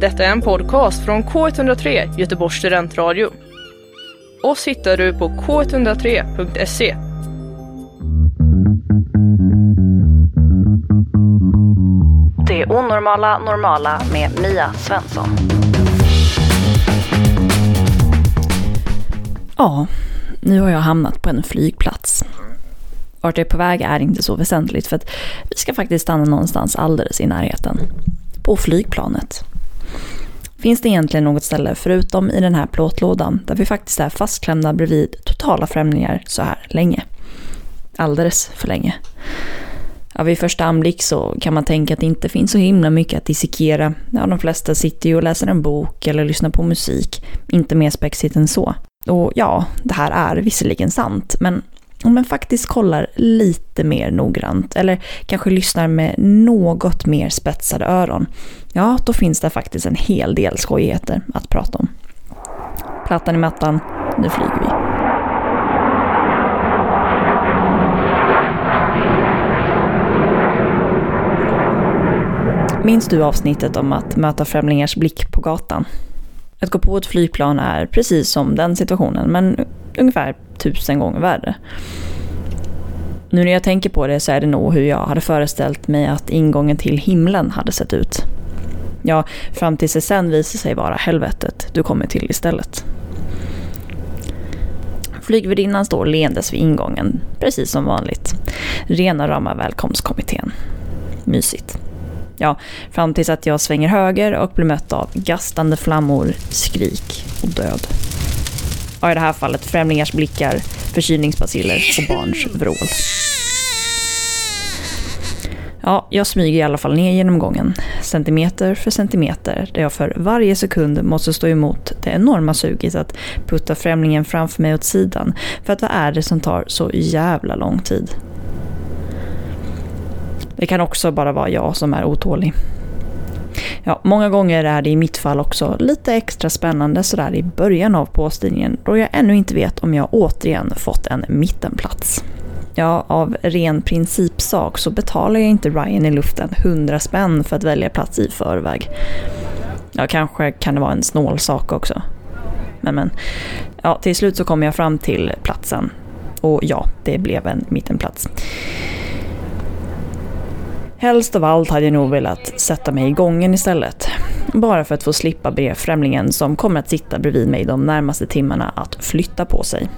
Detta är en podcast från K103 Göteborgs studentradio. Oss hittar du på k103.se. Det onormala normala med Mia Svensson. Ja, nu har jag hamnat på en flygplats. Vart jag är på väg är inte så väsentligt för att vi ska faktiskt stanna någonstans alldeles i närheten. På flygplanet. Finns det egentligen något ställe förutom i den här plåtlådan där vi faktiskt är fastklämda bredvid totala främlingar så här länge? Alldeles för länge. Ja, vid första anblick så kan man tänka att det inte finns så himla mycket att dissekera. Ja, de flesta sitter ju och läser en bok eller lyssnar på musik. Inte mer spexigt än så. Och ja, det här är visserligen sant, men om man faktiskt kollar lite mer noggrant eller kanske lyssnar med något mer spetsade öron, ja då finns det faktiskt en hel del skojigheter att prata om. Plattan i mattan, nu flyger vi. Minns du avsnittet om att möta främlingars blick på gatan? Att gå på ett flygplan är precis som den situationen, men ungefär tusen gånger värre. Nu när jag tänker på det så är det nog hur jag hade föreställt mig att ingången till himlen hade sett ut. Ja, fram tills det sen visar sig vara helvetet du kommer till istället. Flygvärdinnan står leendes vid ingången, precis som vanligt. Rena rama välkomstkommittén. Mysigt. Ja, fram tills att jag svänger höger och blir mött av gastande flammor, skrik och död. Ja, i det här fallet främlingars blickar, förkylningsbaciller och barns vrål. Ja, jag smyger i alla fall ner genom gången, centimeter för centimeter, där jag för varje sekund måste stå emot det enorma suget att putta främlingen framför mig åt sidan, för att vad är det som tar så jävla lång tid? Det kan också bara vara jag som är otålig. Ja, många gånger är det i mitt fall också lite extra spännande sådär i början av påstigningen då jag ännu inte vet om jag återigen fått en mittenplats. Ja, av ren principsak så betalar jag inte Ryan i luften 100 spänn för att välja plats i förväg. Ja, kanske kan det vara en snål sak också. Men men, ja, till slut så kom jag fram till platsen. Och ja, det blev en mittenplats. Helst av allt hade jag nog velat sätta mig i gången istället. Bara för att få slippa be främlingen som kommer att sitta bredvid mig de närmaste timmarna att flytta på sig.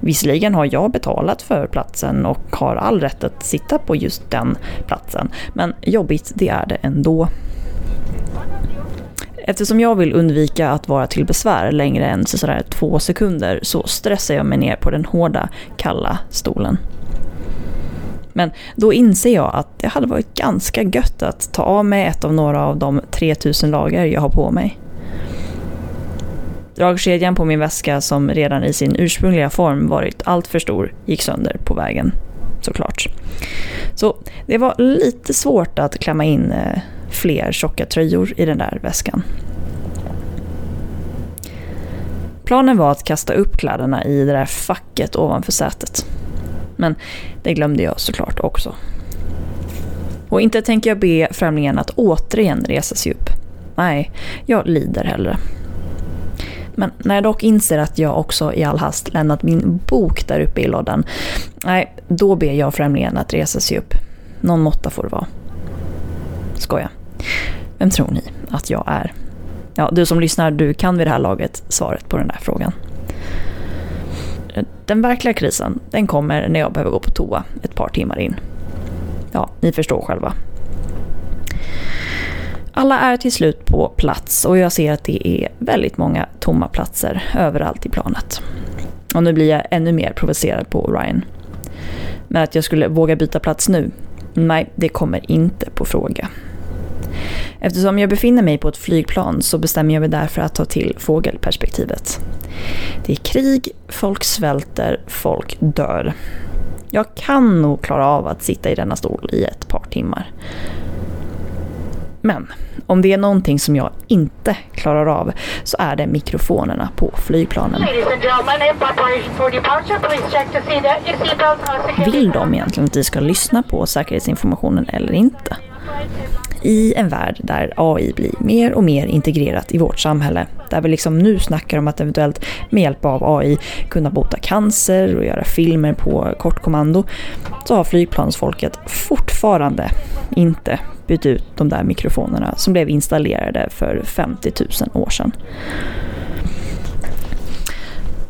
Visserligen har jag betalat för platsen och har all rätt att sitta på just den platsen, men jobbigt det är det ändå. Eftersom jag vill undvika att vara till besvär längre än sådär två sekunder så stressar jag mig ner på den hårda, kalla stolen. Men då inser jag att det hade varit ganska gött att ta av mig ett av några av de 3000 lager jag har på mig. Dragkedjan på min väska som redan i sin ursprungliga form varit alltför stor gick sönder på vägen. Såklart. Så det var lite svårt att klämma in eh, fler tjocka tröjor i den där väskan. Planen var att kasta upp kläderna i det där facket ovanför sätet. Men det glömde jag såklart också. Och inte tänker jag be främlingen att återigen resa sig upp. Nej, jag lider hellre. Men när jag dock inser att jag också i all hast lämnat min bok där uppe i lådan, nej, då ber jag främlingen att resa sig upp. Någon måtta får det vara. Skoja. Vem tror ni att jag är? Ja, du som lyssnar, du kan vid det här laget svaret på den där frågan. Den verkliga krisen, den kommer när jag behöver gå på toa ett par timmar in. Ja, ni förstår själva. Alla är till slut på plats och jag ser att det är väldigt många tomma platser överallt i planet. Och nu blir jag ännu mer provocerad på Ryan. Men att jag skulle våga byta plats nu? Nej, det kommer inte på fråga. Eftersom jag befinner mig på ett flygplan så bestämmer jag mig därför att ta till fågelperspektivet. Det är krig, folk svälter, folk dör. Jag kan nog klara av att sitta i denna stol i ett par timmar. Men om det är någonting som jag inte klarar av så är det mikrofonerna på flygplanen. Vill de egentligen att vi ska lyssna på säkerhetsinformationen eller inte? I en värld där AI blir mer och mer integrerat i vårt samhälle, där vi liksom nu snackar om att eventuellt med hjälp av AI kunna bota cancer och göra filmer på kortkommando, så har flygplansfolket fortfarande inte bytt ut de där mikrofonerna som blev installerade för 50 000 år sedan.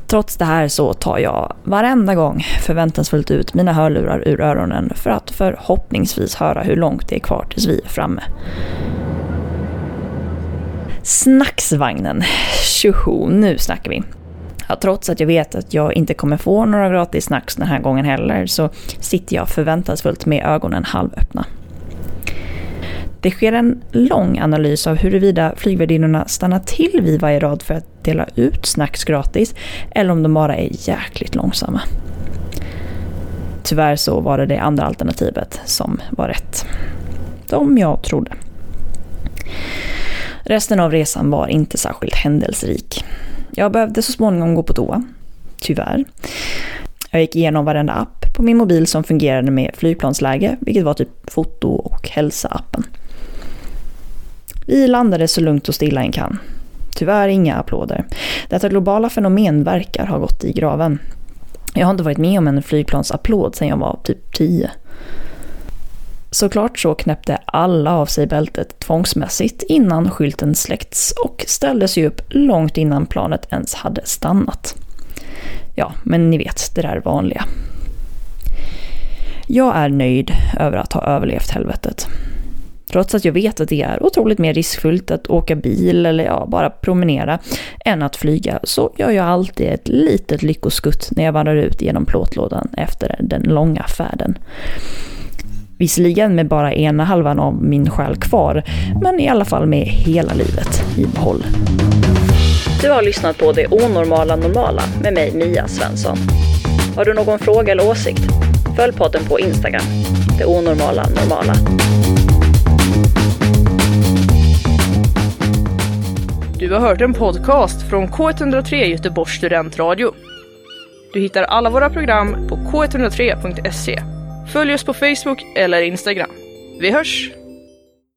Trots det här så tar jag varenda gång förväntansfullt ut mina hörlurar ur öronen för att förhoppningsvis höra hur långt det är kvar tills vi är framme. Snacksvagnen. Tjoho, nu snackar vi. Ja, trots att jag vet att jag inte kommer få några gratis snacks den här gången heller så sitter jag förväntansfullt med ögonen halvöppna. Det sker en lång analys av huruvida flygvärdinnorna stannar till vid varje rad för att dela ut snacks gratis eller om de bara är jäkligt långsamma. Tyvärr så var det det andra alternativet som var rätt. Som jag trodde. Resten av resan var inte särskilt händelserik. Jag behövde så småningom gå på toa. Tyvärr. Jag gick igenom varenda app på min mobil som fungerade med flygplansläge, vilket var typ foto och hälsa-appen. Vi landade så lugnt och stilla en kan. Tyvärr inga applåder. Detta globala fenomen verkar ha gått i graven. Jag har inte varit med om en flygplansapplåd sedan jag var typ 10. Såklart så knäppte alla av sig bältet tvångsmässigt innan skylten släckts och ställde sig upp långt innan planet ens hade stannat. Ja, men ni vet, det där vanliga. Jag är nöjd över att ha överlevt helvetet. Trots att jag vet att det är otroligt mer riskfyllt att åka bil eller ja, bara promenera än att flyga så gör jag alltid ett litet lyckoskutt när jag vandrar ut genom plåtlådan efter den långa färden. Visserligen med bara ena halvan av min själ kvar, men i alla fall med hela livet i behåll. Du har lyssnat på Det onormala normala med mig Mia Svensson. Har du någon fråga eller åsikt? Följ podden på Instagram, Det onormala normala. Du har hört en podcast från K103 Göteborgs studentradio. Du hittar alla våra program på k103.se. Följ oss på Facebook eller Instagram. Vi hörs!